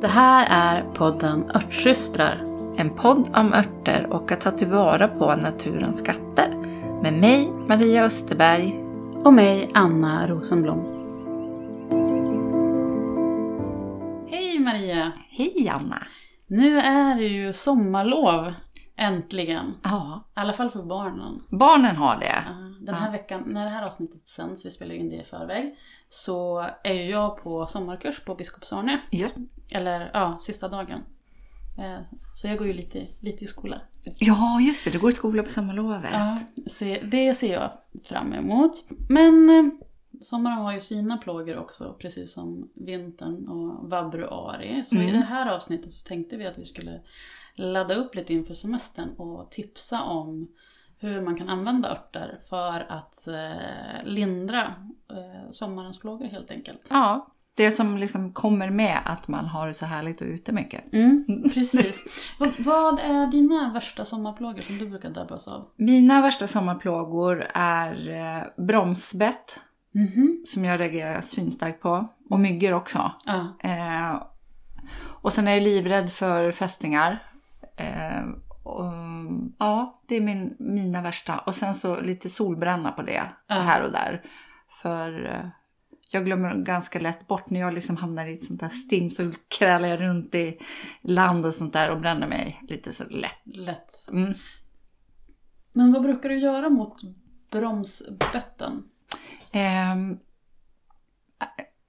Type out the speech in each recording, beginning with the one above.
Det här är podden Örtsystrar. En podd om örter och att ta tillvara på naturens skatter. Med mig, Maria Österberg. Och mig, Anna Rosenblom. Hej Maria! Hej Anna! Nu är det ju sommarlov. Äntligen. Ja, I alla fall för barnen. barnen har det. Ja, Den här veckan, när det här avsnittet sänds, vi spelar ju in det i förväg, så är ju jag på sommarkurs på Biskopsarne. Ja, Eller ja, sista dagen. Eh, Så jag går ju lite, lite i skola. ja just det. Du går i skola på sommarlovet. Ja, det ser jag fram emot. Men eh, sommaren har ju sina plågor också, precis som vintern och vabruari. Så i det här avsnittet så tänkte vi att vi skulle ladda upp lite inför semestern och tipsa om hur man kan använda örter för att eh, lindra eh, sommarens plågor helt enkelt. Ja, det som liksom kommer med att man har det så härligt och ute mycket. Mm, precis. vad, är dina värsta sommarplågor som du brukar drabbas av? Mina värsta sommarplågor är eh, bromsbett, Mhm. som jag reagerar svinstarkt på. Och myggor också. Ja. Eh, och sen är jag livrädd för fästingar. Och, ja, det är min, mina värsta. Och sen så lite solbränna på det Ja. här och där. För eh, jag glömmer ganska lätt bort när jag liksom hamnar i ett sånt där stim så krälar jag runt i land och sånt där och bränner mig lite så lätt. Lätt. Mm. Men vad brukar du göra mot bromsbetten? Ehm,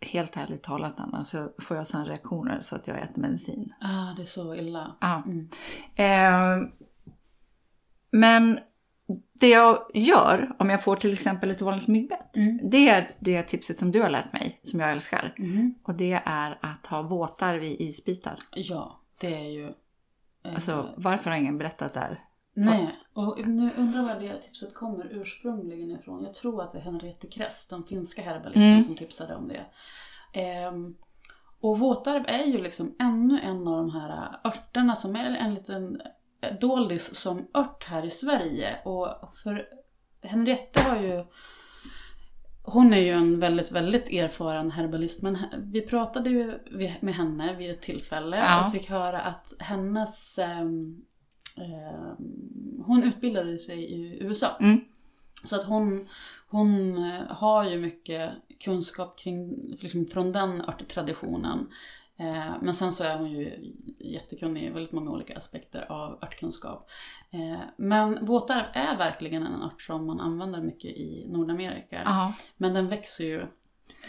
helt ärligt talat Anna så får jag sådana reaktioner så att jag äter medicin. Ah, det är så illa. Ja. Mm. Eh, men det jag gör, om jag får till exempel ett vanligt myggbett, Mm. det är det tipset som du har lärt mig, som jag älskar. Mhm. Och det är att ha våtar vid isbitar. Ja, det är ju... eh, Alltså, varför har ingen berättat det här? Nej, och nu undrar var det tipset kommer ursprungligen ifrån. Jag tror att det är Henriette Kress, den finska herbalisten, Mm. som tipsade om det. Ehm, och våtarv är ju liksom ännu en av de här örterna som är en liten doldis som ört här i Sverige. Och för Henriette har ju hon är ju en väldigt, väldigt erfaren herbalist men vi pratade ju med henne vid ett tillfälle Ja. och fick höra att hennes ehm, ehm, hon utbildade sig i USA. Mm. Så att hon, hon eh, har ju mycket kunskap kring, liksom från den örttraditionen. Eh, Men sen så är hon ju jättekunnig i väldigt många olika aspekter av örtkunskap. Eh, Men våtarv är verkligen en ört som man använder mycket i Nordamerika. Ja. Men den växer ju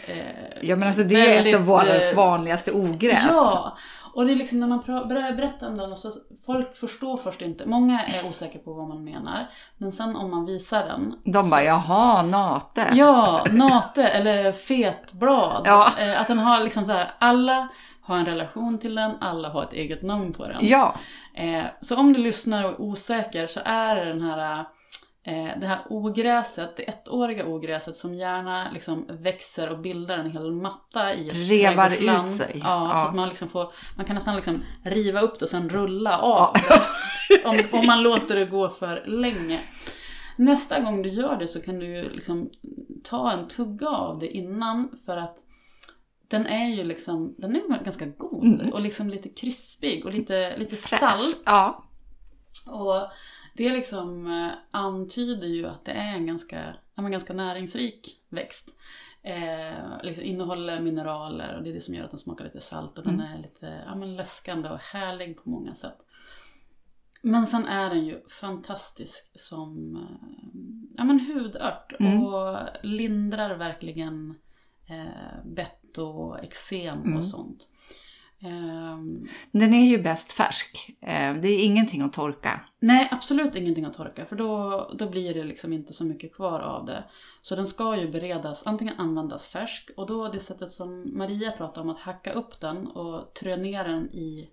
eh, ja, men alltså det är ett väldigt, av våra eh, vanligaste ogräs. Ja! Och det är liksom när man börjar berätta om den och så folk förstår först inte. Många är osäkra på vad man menar. Men sen om man visar den. De bara, jaha, nate. Ja, nate eller fetblad. Ja. Eh, Att den har liksom så här, alla har en relation till den, alla har ett eget namn på den. Ja, Eh, så om du lyssnar och är osäker så är det den här, det här ogräset, det ettåriga ogräset som gärna liksom växer och bildar en hel matta i ett Revar ut sig. Ja, Ja. så att man, liksom får, man kan nästan liksom riva upp det och sen rulla av det. om, om man låter det gå för länge. Nästa gång du gör det så kan du liksom ta en tugga av det innan för att den är ju liksom, den är ganska god Mm. och liksom lite krispig och lite, lite fräsch. salt. Ja. Och det liksom eh, antyder ju att det är en ganska, ja, men ganska näringsrik växt. Eh, liksom innehåller mineraler och det är det som gör att den smakar lite salt och den är lite ja, men läskande och härlig på många sätt. Men sen är den ju fantastisk som eh, ja, men hudört Mm. och lindrar verkligen eh, bett och eksem Mm. och sånt. Ehm, Den är ju bäst färsk. Eh, Det är ingenting att torka. Nej, absolut ingenting att torka för då, då blir det liksom inte så mycket kvar av det. Så den ska ju beredas, antingen användas färsk och då det sättet som Maria pratade om att hacka upp den och trö ner den i,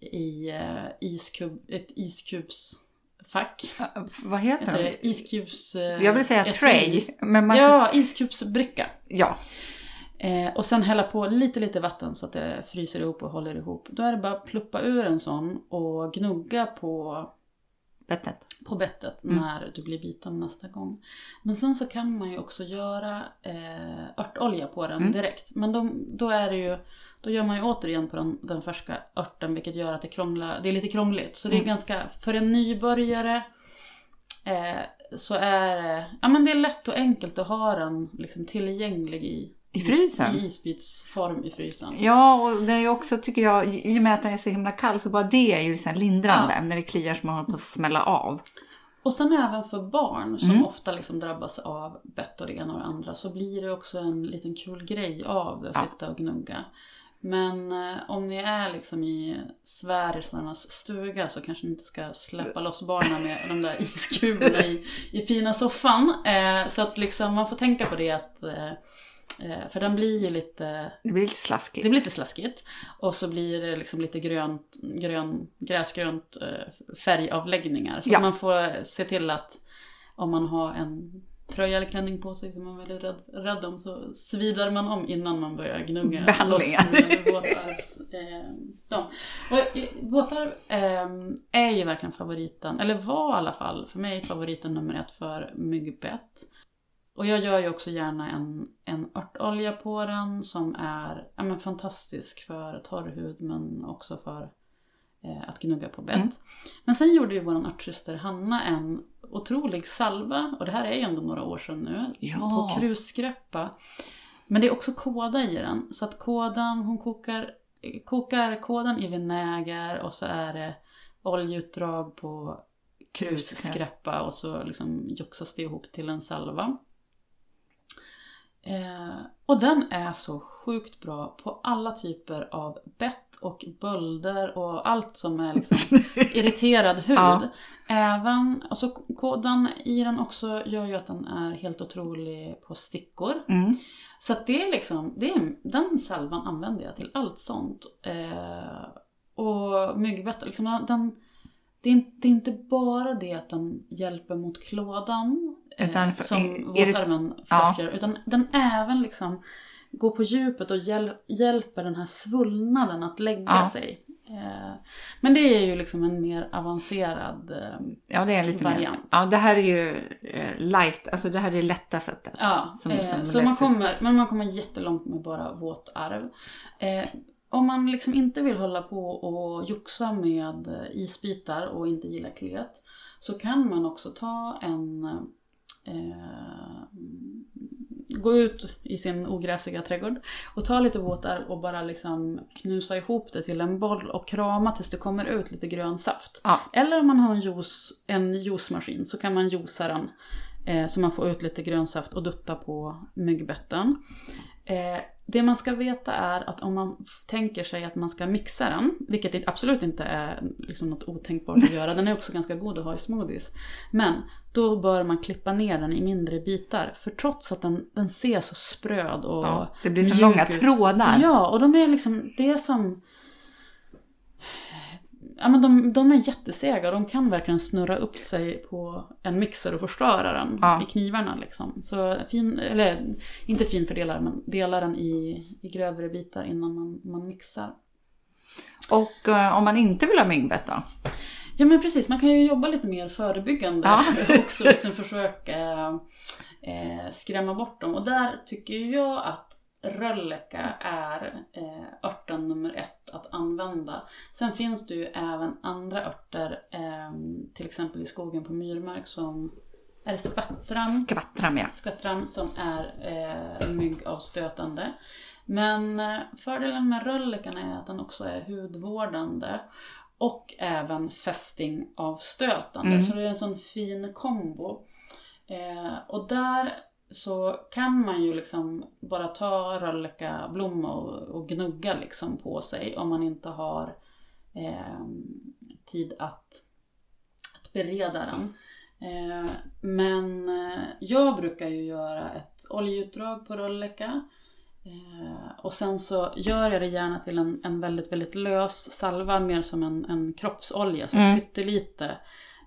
i eh, iskub, ett iskubsfack. Eh, Vad heter Heter det? Iskubs... eh, Jag vill säga tray. Men man Ja, iskubsbricka. ja. Eh, och sen hälla på lite, lite vatten så att det fryser ihop och håller ihop. Då är det bara att pluppa ur en sån och gnugga på bettet. på bettet Mm. när du blir biten nästa gång. Men sen så kan man ju också göra eh, örtolja på den Mm. direkt. Men då, då är det ju då gör man ju återigen på den, den färska örten vilket gör att det, krånglar, det är lite krångligt. Så det är Mm. ganska, för en nybörjare eh, så är ja men det är lätt och enkelt att ha den liksom tillgänglig i, I frysen? i isbitsform i frysen. Ja, och det är ju också tycker jag, i och med att den är så himla kall så bara det är ju liksom lindrande när det kliar som man håller på att smälla av. Och sen även för barn som Mm. ofta liksom drabbas av bett och det ena och det andra så blir det också en liten kul grej av det att Ja. sitta och gnugga. Men eh, om ni är liksom i svärisarnas stuga så kanske ni inte ska släppa loss barnen med de där iskulorna i, i fina soffan. Eh, så att liksom man får tänka på det att eh, för den blir ju lite Det blir lite slaskigt. det blir lite slaskigt. Och så blir det liksom lite grönt, grön, gräsgrönt eh, färgavläggningar. Så Ja. man får se till att om man har en tröja eller klänning på sig som man är väldigt rädd, rädd om så svidar man om innan man börjar gnugga Behandlingar. loss våtarvs, eh, dem. Och eh, våtarv eh, är ju verkligen favoriten, eller var i alla fall för mig favoriten nummer ett för myggbett. Och jag gör ju också gärna en, en örtolja på den som är ja, men fantastisk för torr hud men också för eh, att gnugga på bett. Mm. Men sen gjorde ju vår örtsyster Hanna en otrolig salva, och det här är ju ändå några år sedan nu, Ja. på krusskräppa. Men det är också kåda i den, så att kådan, hon kokar, kokar kådan i vinäger och så är det oljeutdrag på krusskräppa och så liksom joxas det ihop till en salva. Eh, och den är så sjukt bra på alla typer av bett och bölder och allt som är liksom irriterad hud. Ja. Även, alltså koden i den också gör ju att den är helt otrolig på stickor. Mm. Så att det är liksom, det är, den salvan använder jag till allt sånt. Eh, och myggbett, liksom, den, det, är, inte- det är inte bara det att den hjälper mot klådan Utan eh, för- som våtarmen ja. först gör, utan den även liksom går på djupet och hjäl, hjälper den här svullnaden att lägga Ja. sig. Eh, men det är ju liksom en mer avancerad eh, Ja, det är en lite mer. Variant. Ja, det här är ju light, alltså det här är lätta sättet. Ja, Som- som så man kommer, men man kommer jättelångt med bara våtarv. Om man liksom inte vill hålla på och joxa med isbitar och inte gillar klet så kan man också ta en eh, gå ut i sin ogräsiga trädgård och ta lite våtarv och bara liksom knusa ihop det till en boll och krama tills det kommer ut lite grön saft. Ja. Eller om man har en, juice, en juicemaskin så kan man juica den eh, så man får ut lite grönsaft och dutta på myggbetten. Eh, det man ska veta är att om man tänker sig att man ska mixa den, vilket absolut inte är liksom något otänkbart att göra, den är också ganska god att ha i smoothies. Men då bör man klippa ner den i mindre bitar, för trots att den, den ser så spröd och Ja, det blir så långa ut. trådar. Ja, och de är liksom, det är som... Ja men de, de är jättesega de kan verkligen snurra upp sig på en mixer och förstöra den Ja. i knivarna liksom. Så fin, eller inte finfördelare men dela den i, i grövre bitar innan man, man mixar. Och eh, om man inte vill ha myggbett då? Ja men precis, man kan ju jobba lite mer förebyggande Ja. också. Liksom försöka eh, skrämma bort dem. Och där tycker jag att rölleka är eh, örten nummer ett att använda. Sen finns det ju även andra örter, eh, till exempel i skogen på myrmark som är det spettram? Skvattram ja. Skvättram som är eh, myggavstötande. Men eh, fördelen med röllikan är att den också är hudvårdande och även fästingavstötande. Mm. Så det är en sån fin kombo. Eh, och där så kan man ju liksom bara ta röllikablomma och, och gnugga liksom på sig om man inte har eh, tid att, att bereda den. Eh, men eh, jag brukar ju göra ett oljeutdrag på rölleka. Eh, och sen så gör jag det gärna till en, en väldigt, väldigt lös salva, mer som en, en kroppsolja, så Mm. pyttelite.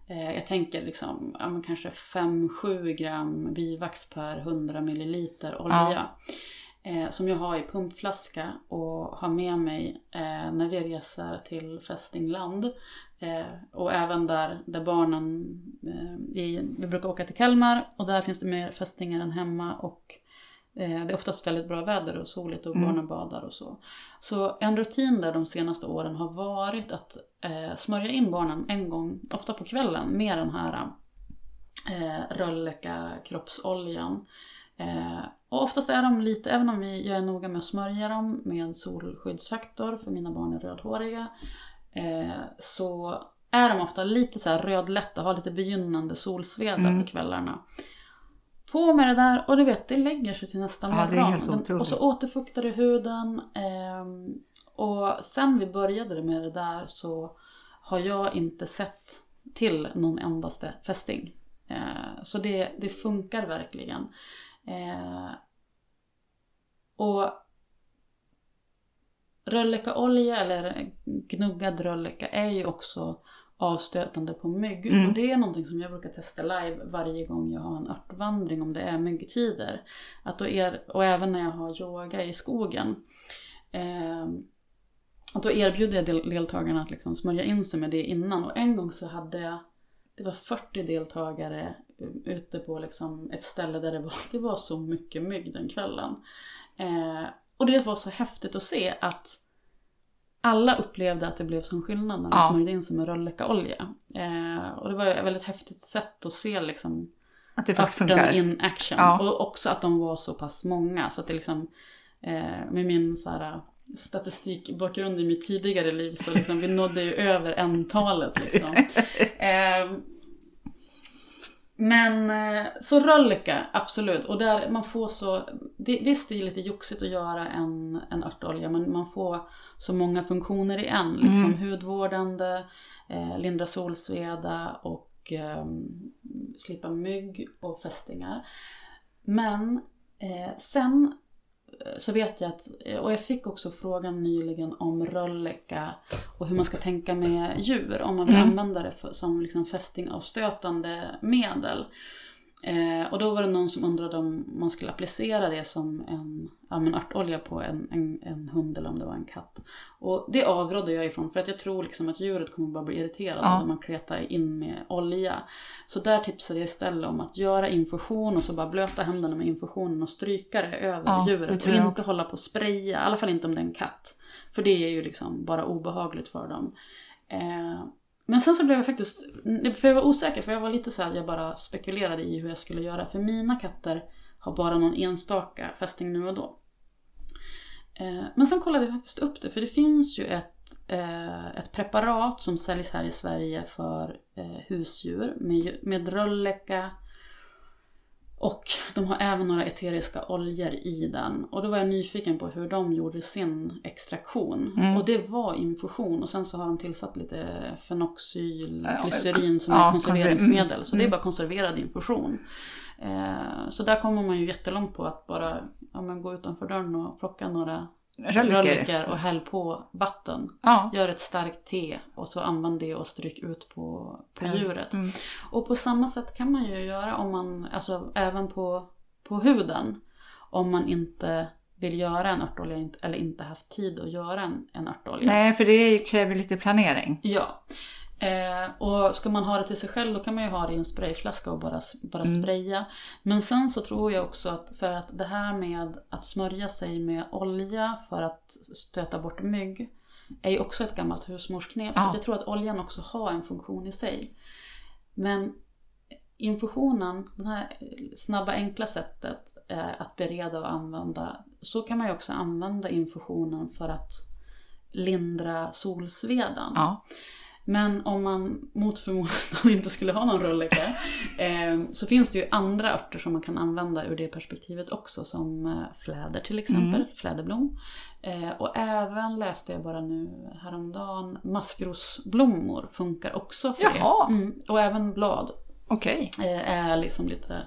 Eh, jag tänker liksom, ja, kanske 5-7 gram bivax per 100 milliliter olja. Eh, som jag har i pumpflaska och har med mig eh, när vi reser till fästingland. Och även där, där barnen, vi, vi brukar åka till Kalmar och där finns det mer fästingar än hemma. Och det är oftast väldigt bra väder och soligt och barnen badar och så. Så en rutin där de senaste åren har varit att eh, smörja in barnen en gång, ofta på kvällen, med den här eh, rölleka kroppsoljan. Eh, och oftast är de lite, även om jag är noga med att smörja dem med solskyddsfaktor, för mina barn är rödhåriga, eh, så är de ofta lite så här rödlätta, har lite begynnande solsveda Mm. på kvällarna. På med det där och du vet, det lägger sig till nästa Ja, det är morgon. helt otroligt. och så återfuktar det huden. ehm, och sen vi började med det där så har jag inte sett till någon endaste fästing. Eh, så det, det funkar verkligen. Eh, och röllekaolja eller gnuggad rölleka är ju också avstötande på mygg. Mm. Och det är någonting som jag brukar testa live varje gång jag har en örtvandring om det är myggtider. Att då är, och även när jag har yoga i skogen. Eh, att då erbjuder jag del- deltagarna att liksom smörja in sig med det innan. Och en gång så hade jag, det var 40 deltagare eh, ute på liksom ett ställe där det var, det var så mycket mygg den kvällen. Eh, och det var så häftigt att se att alla upplevde att det blev sån skillnad när de Ja. smörjde in sig med röllekaolja. Eh, och det var ett väldigt häftigt sätt att se liksom Att det faktiskt funkar. in action. Ja. Och också att de var så pass många. Så att det liksom, eh, med min så här, statistikbakgrund i mitt tidigare liv så liksom, vi nådde ju över en-talet. Liksom. Eh, men eh, så rölleka, absolut. Och där man får så, det, visst det är lite joxigt att göra en, en örtolja men man får så många funktioner i en. Liksom hudvårdande, eh, lindra solsveda och eh, slippa mygg och fästingar. Men eh, sen så vet jag att, och jag fick också frågan nyligen om rölleka och hur man ska tänka med djur om man vill Mm. använda det för, som liksom fästingavstötande medel. Eh, och då var det någon som undrade om man skulle applicera det som en, ja, men örtolja på en, en, en hund eller om det var en katt. Och det avrådde jag ifrån för att jag tror liksom att djuret kommer bara bli irriterad Ja. när man kletar in med olja. Så där tipsade jag istället om att göra infusion och så bara blöta händerna med infusionen och stryka det över Ja, det djuret. tror Och inte hålla på och spraya, i alla fall inte om det är en katt. För det är ju liksom bara obehagligt för dem. Eh, men sen så blev jag faktiskt, mm, för jag var osäker för jag var lite så här, jag bara spekulerade i hur jag skulle göra. För mina katter har bara någon enstaka fästing nu och då. Eh, men sen kollade jag faktiskt upp det, för det finns ju ett, eh, ett preparat som säljs här i Sverige för eh, husdjur med, med rölleka och de har även några eteriska oljor i den. Och då var jag nyfiken på hur de gjorde sin extraktion. Mm. Och det var infusion och sen så har de tillsatt lite fenoxyl, Ja, glycerin som ja, är konserveringsmedel. konserver- Så det är mm. bara konserverad infusion. Eh, så där kommer man ju jättelångt på att bara ja, men gå utanför dörren och plocka några Röllekor och häll på vatten. Ja. Gör ett starkt te och så använd det och stryk ut på, på Mm. djuret. Mm. Och på samma sätt kan man ju göra om man, alltså även på, på huden. Om man inte vill göra en örtolja eller inte haft tid att göra en, en örtolja. Nej, för det kräver lite planering. Ja. Eh, och ska man ha det till sig själv då kan man ju ha det i en sprayflaska och bara, bara Mm. spraya. Men sen så tror jag också att för att det här med att smörja sig med olja för att stöta bort mygg är ju också ett gammalt husmorsknep. Så Ja. att jag tror att oljan också har en funktion i sig. Men infusionen, det här snabba enkla sättet eh, att bereda och använda, så kan man ju också använda infusionen för att lindra solsvedan. Ja. Men om man mot förmodan inte skulle ha någon rölleka eh, så finns det ju andra örter som man kan använda ur det perspektivet också som eh, fläder till exempel, fläderblom. Eh, och även läste jag bara nu häromdagen, maskrosblommor funkar också för Jaha. det. Mm, och även blad Okej. eh, är liksom lite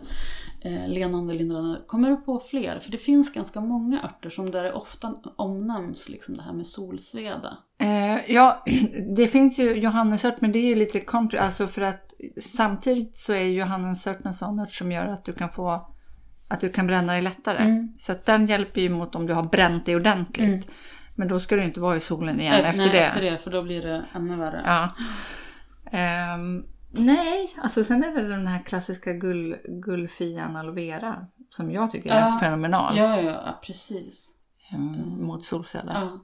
lenande, lindrande. Kommer du på fler? För det finns ganska många örter som där det ofta omnämns liksom det här med solsveda. Eh, ja, det finns ju johannesört men det är ju lite kontra, alltså för att samtidigt så är johannesört en sån ört som gör att du kan få Att du kan bränna dig lättare. Mm. Så att den hjälper ju mot om du har bränt dig ordentligt. Men då ska du inte vara i solen igen Nej, efter nej, det. efter det, för då blir det ännu värre. Ja. Ehm, nej, alltså sen är det den här klassiska gull, gullfian aloe vera. Som jag tycker är Ja. helt fenomenal. Ja, ja, precis. ehm, mot solceller. Ja.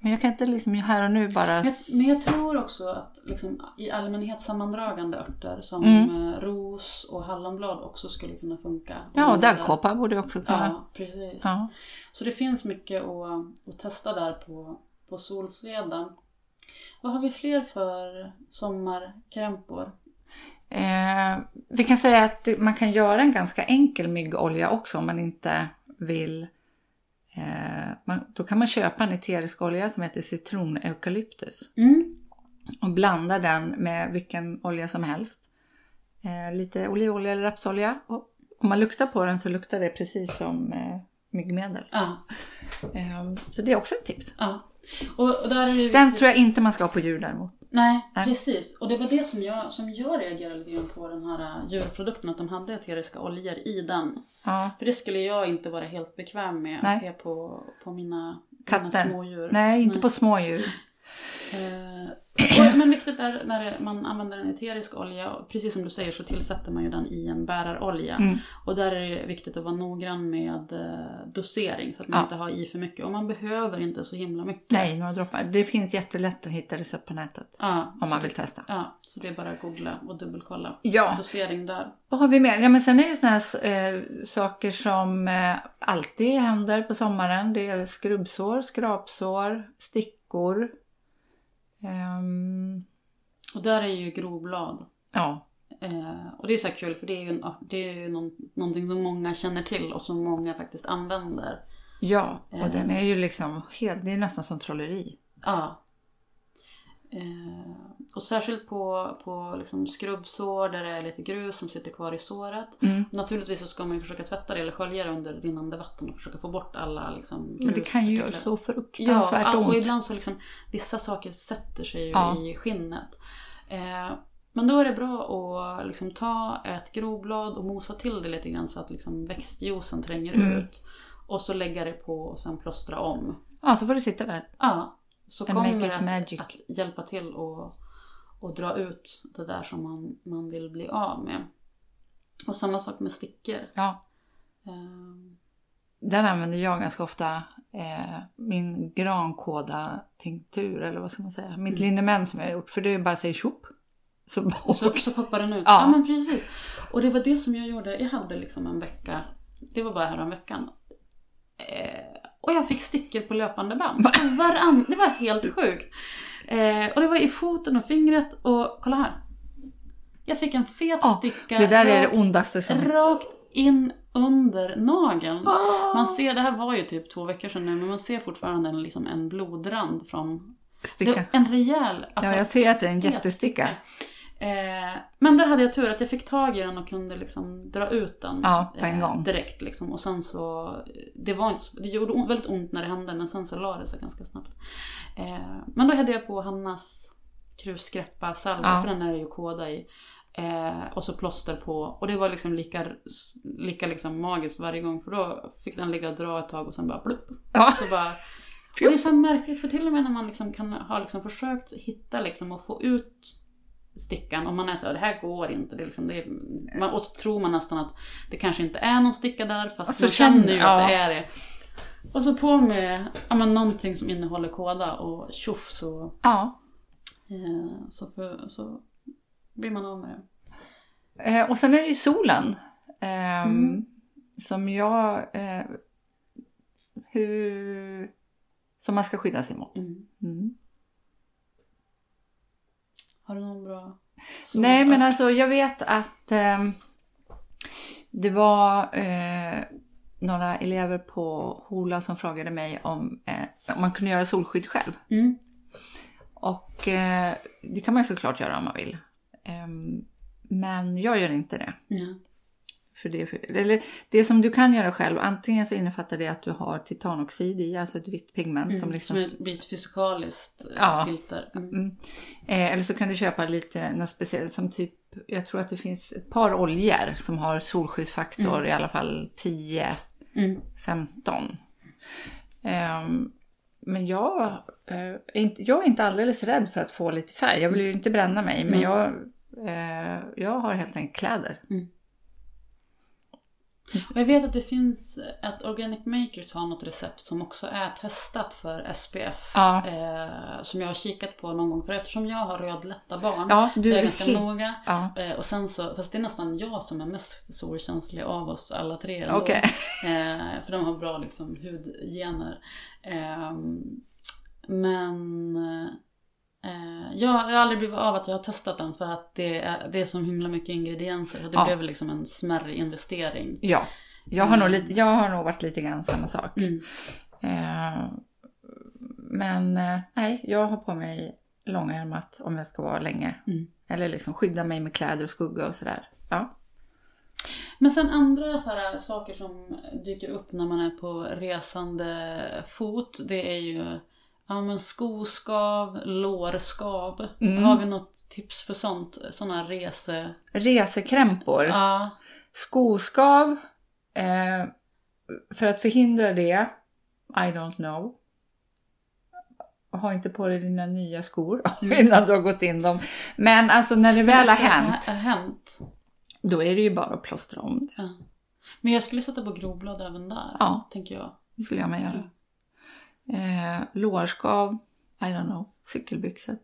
Men jag kan inte liksom här och nu bara... Men, jag, men jag tror också att liksom, i allmänhet sammandragande örter som Mm. eh, ros och hallonblad också skulle kunna funka. Ja, och daggkåpa borde också kunna. Ja, precis. Ja. Så det finns mycket att, att testa där på, på Solsveda. Vad har vi fler för sommarkrämpor? Eh, vi kan säga att man kan göra en ganska enkel myggolja också om man inte vill. Eh, man, då kan man köpa en eterisk olja som heter citroneukalyptus Mm. och blanda den med vilken olja som helst. Eh, lite olivolja eller rapsolja. Och om man luktar på den så luktar det precis som eh, myggmedel. Ja, Eh, så det är också ett tips. ja. Och, och där är det Den tror jag inte man ska ha på djur däremot. Nej, Nej. precis. Och det var det som jag, som jag reagerade lite grann på den här äh, djurprodukten, att de hade eteriska oljor i den. Ja. För det skulle jag inte vara helt bekväm med Nej. att ha på, på mina, mina smådjur. Nej, inte på smådjur. Eh, men viktigt är när det, man använder en eterisk olja, precis som du säger så tillsätter man ju den i en bärarolja. Mm. Och där är det viktigt att vara noggrann med eh, dosering så att man Ja. inte har i för mycket. Och man behöver inte så himla mycket. Nej, några droppar. Det finns jättelätt att hitta recept på nätet. Ja, Om man det- vill testa. Ja, så det är bara att googla och dubbelkolla. Ja. Dosering där. Vad har vi mer? Ja, men sen är det såna här eh, saker som eh, alltid händer på sommaren. Det är skrubbsår, skrapsår, stickor. Ehm, Och där är ju groblad. ja, Eh, och det är så kul för det är ju, en, det är ju någon, någonting som många känner till och som många faktiskt använder. ja, och Eh. den är ju liksom helt, det är nästan som trolleri. Ja. Eh, och särskilt på, på liksom skrubbsår där det är lite grus som sitter kvar i såret. Mm. Naturligtvis så ska man ju försöka tvätta det eller skölja det under rinnande vatten och försöka få bort alla liksom, Men det kan ju göra så fruktansvärt ja, ont. och ibland så liksom, vissa saker sätter sig ju Ja. i skinnet. Eh, men då är det bra att liksom ta ett groblad och mosa till det lite grann så att liksom växtjuicen tränger Mm. ut. Och så lägga det på och sen plåstra om. Ja, så får det sitta där. Ja, så And kommer det att, att hjälpa till och, och dra ut det där som man, man vill bli av med. Och samma sak med stickor. Ja, Eh, den använder jag ganska ofta. Eh, min grankåda-tinktur, eller vad ska man säga? Mitt liniment som jag har gjort. För det är bara säga tjopp. Så, Så, så poppar den ut. Ja. Ja. men precis. Och det var det som jag gjorde. Jag hade liksom en vecka. Det var bara här veckan. Eh, och jag fick stickor på löpande band. Så varann, det var helt sjukt. Eh, och det var i foten och fingret. Och kolla här. Jag fick en fet Ja, sticka. det där är rakt, det ondaste som... rakt in under nageln. Ah. Man ser, det här var ju typ två veckor sedan nu, men man ser fortfarande en, liksom en blodrand från Sticka. det, en rejäl... alltså, ja, jag ser att det är en jättesticka. Eh, men där hade jag tur att jag fick tag i den och kunde liksom dra ut den Ja, gång. direkt. Liksom. Och sen så, det, var inte, det gjorde on- väldigt ont när det hände men sen så la det sig ganska snabbt. Eh, men då hade jag på Hannas krusgreppa salva, Ja. för den är det ju koda i. Eh, och så plåster på. Och det var liksom lika, lika liksom magiskt varje gång för då fick den ligga och dra ett tag och sen bara plupp. Ja. Så bara, och det är så märkligt för till och med när man liksom kan ha liksom försökt hitta liksom och få ut stickan och man är så här, det här går inte. Det liksom, det är, och så tror man nästan att det kanske inte är någon sticka där fast Och så man känner ju känner- att ja. det är det. Och så på med ja, men någonting som innehåller kåda och tjoff så, Ja. eh, så, för, så blir man av med det. Eh, och sen är det ju solen. ehm, Mm. Som jag... Eh, hur... Som man ska skydda sig mot. Mm. Mm. Har du någon bra sol- Nej men alltså jag vet att ehm, det var eh, några elever på Hola som frågade mig om, eh, om man kunde göra solskydd själv. Mm. Och eh, det kan man ju såklart göra om man vill. Ehm, men jag gör inte det. Ja. För det, eller det som du kan göra själv, antingen så innefattar det att du har titanoxid i, alltså ett vitt pigment som Mm, liksom... Som ett, blir ett fysikaliskt eh, Ja. filter. Mm. Mm. Eh, eller så kan du köpa lite något speciellt som typ jag tror att det finns ett par oljor som har solskyddsfaktor i alla fall 10, Mm. 15. Ehm, men jag, eh, är inte, jag är inte alldeles rädd för att få lite färg. Jag vill ju inte bränna mig, men Mm. jag, eh, jag har helt enkelt kläder. Och jag vet att det finns, att Organic Makers har något recept som också är testat för SPF. Ja. Eh, som jag har kikat på någon gång. För eftersom jag har rödlätta barn Ja, så är jag ganska helt- noga. Ja, Eh, och sen så, fast det är nästan jag som är mest solkänslig av oss alla tre. ändå. okej. Eh, för de har bra liksom, hudgener. Eh, men jag har aldrig blivit av att jag har testat den för att det är, det är så himla mycket ingredienser. Det Ja. blev liksom en smärre investering. Ja, jag har, nog lite, jag har nog varit lite grann samma sak. Mm. Eh, men eh, nej, jag har på mig långärmat om jag ska vara länge. Mm. Eller liksom skydda mig med kläder och skugga och sådär. Ja. Men sen andra så här, saker som dyker upp när man är på resande fot. Det är ju ja, men skoskav, lårskav. Mm. Har vi något tips för sånt? Sådana rese... Resekrämpor. Ja. Skoskav. Eh, för att förhindra det, I don't know. Ha inte på dig dina nya skor innan du har gått in dem. Men alltså när det väl har hänt, har hänt. då är det ju bara att plåstra om det. Ja. Men jag skulle sätta på groblad även där, Ja. tänker jag. Det skulle jag med göra. Eh, lårskav, I don't know, cykelbyxor.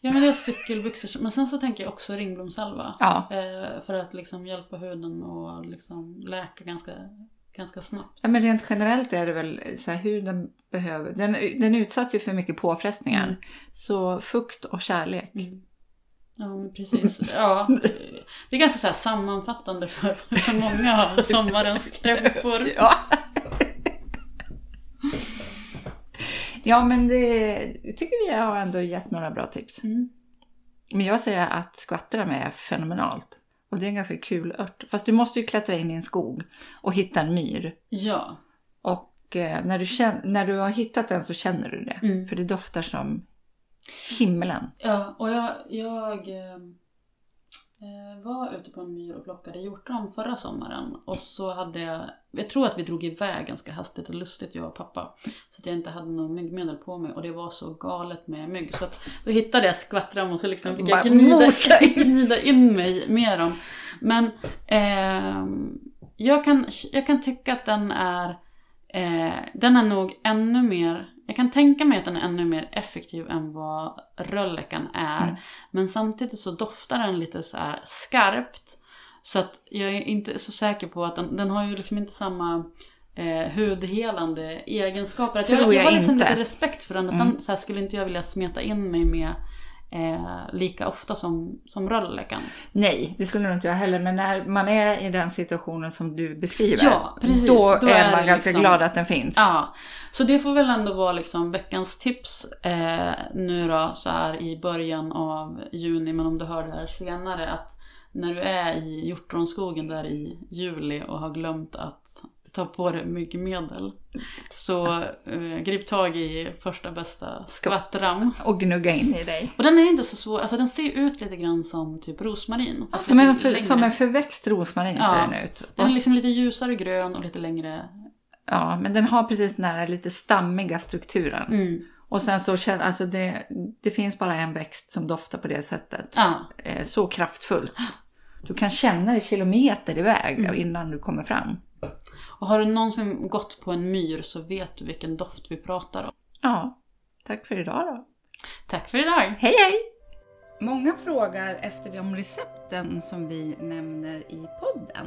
Ja men det är cykelbyxor, men sen så tänker jag också ringblomsalva. Ja, Eh, för att liksom hjälpa huden och liksom läka ganska, ganska snabbt. Ja, men rent generellt är det väl så här, huden behöver, den, den utsatts ju för mycket påfrestningar. Mm. Så fukt och kärlek. Mm. Ja, precis. Ja, det är ganska så här sammanfattande för, för många av sommarens krämpor. Ja. Ja, men det jag tycker vi har ändå gett några bra tips. Mm. Men jag säger att skvattram är fenomenalt. Och det är en ganska kul ört. Fast du måste ju klättra in i en skog och hitta en myr. Ja, Och eh, när, du känner, när du har hittat den så känner du det. Mm. För det doftar som himlen. ja och jag, jag eh, var ute på en myr och plockade hjortron förra sommaren. Och så hade jag, jag tror att vi drog iväg ganska hastigt och lustigt jag och pappa. Så att jag inte hade något myggmedel på mig och det var så galet med mygg. Så att då hittade jag skvattram och så liksom fick jag gnida, gnida in mig med dem. Men ehm, jag, kan, jag kan tycka att den är Eh, den är nog ännu mer, jag kan tänka mig att den är ännu mer effektiv än vad röllekan är. Mm. Men samtidigt så doftar den lite så skarpt. Så att jag är inte så säker på att den, den har ju liksom inte samma eh, hudhelande egenskaper. Att Tror jag, jag har jag liksom inte. lite respekt för den. Att Mm. den så här, skulle inte jag vilja smeta in mig med eh, lika ofta som, som röllekan. Nej, det skulle nog inte jag heller. Men när man är i den situationen som du beskriver. Ja, precis. Då, Då är man ganska liksom- glad att den finns. Ja, så det får väl ändå vara liksom veckans tips eh, nu då så här i början av juni, men om du hör det här senare att när du är i hjortronskogen där i juli och har glömt att ta på dig myggmedel så eh, grip tag i första bästa skvattram. Och gnugga in i dig. Och den är inte så svår, alltså den ser ut lite grann som typ rosmarin. fast Som en, för, som en förväxt rosmarin Ja. ser den ut. Den är liksom lite ljusare grön och lite längre. ja, men den har precis den här lite stammiga strukturen. Mm. Och sen så känner, alltså det, det finns bara en växt som doftar på det sättet. Ja, Eh, Så kraftfullt. Du kan känna det kilometer iväg Mm. innan du kommer fram. Och har du någonsin gått på en myr så vet du vilken doft vi pratar om. Ja, tack för idag då. Tack för idag! Hej hej! Många frågar efter de recepten som vi nämner i podden.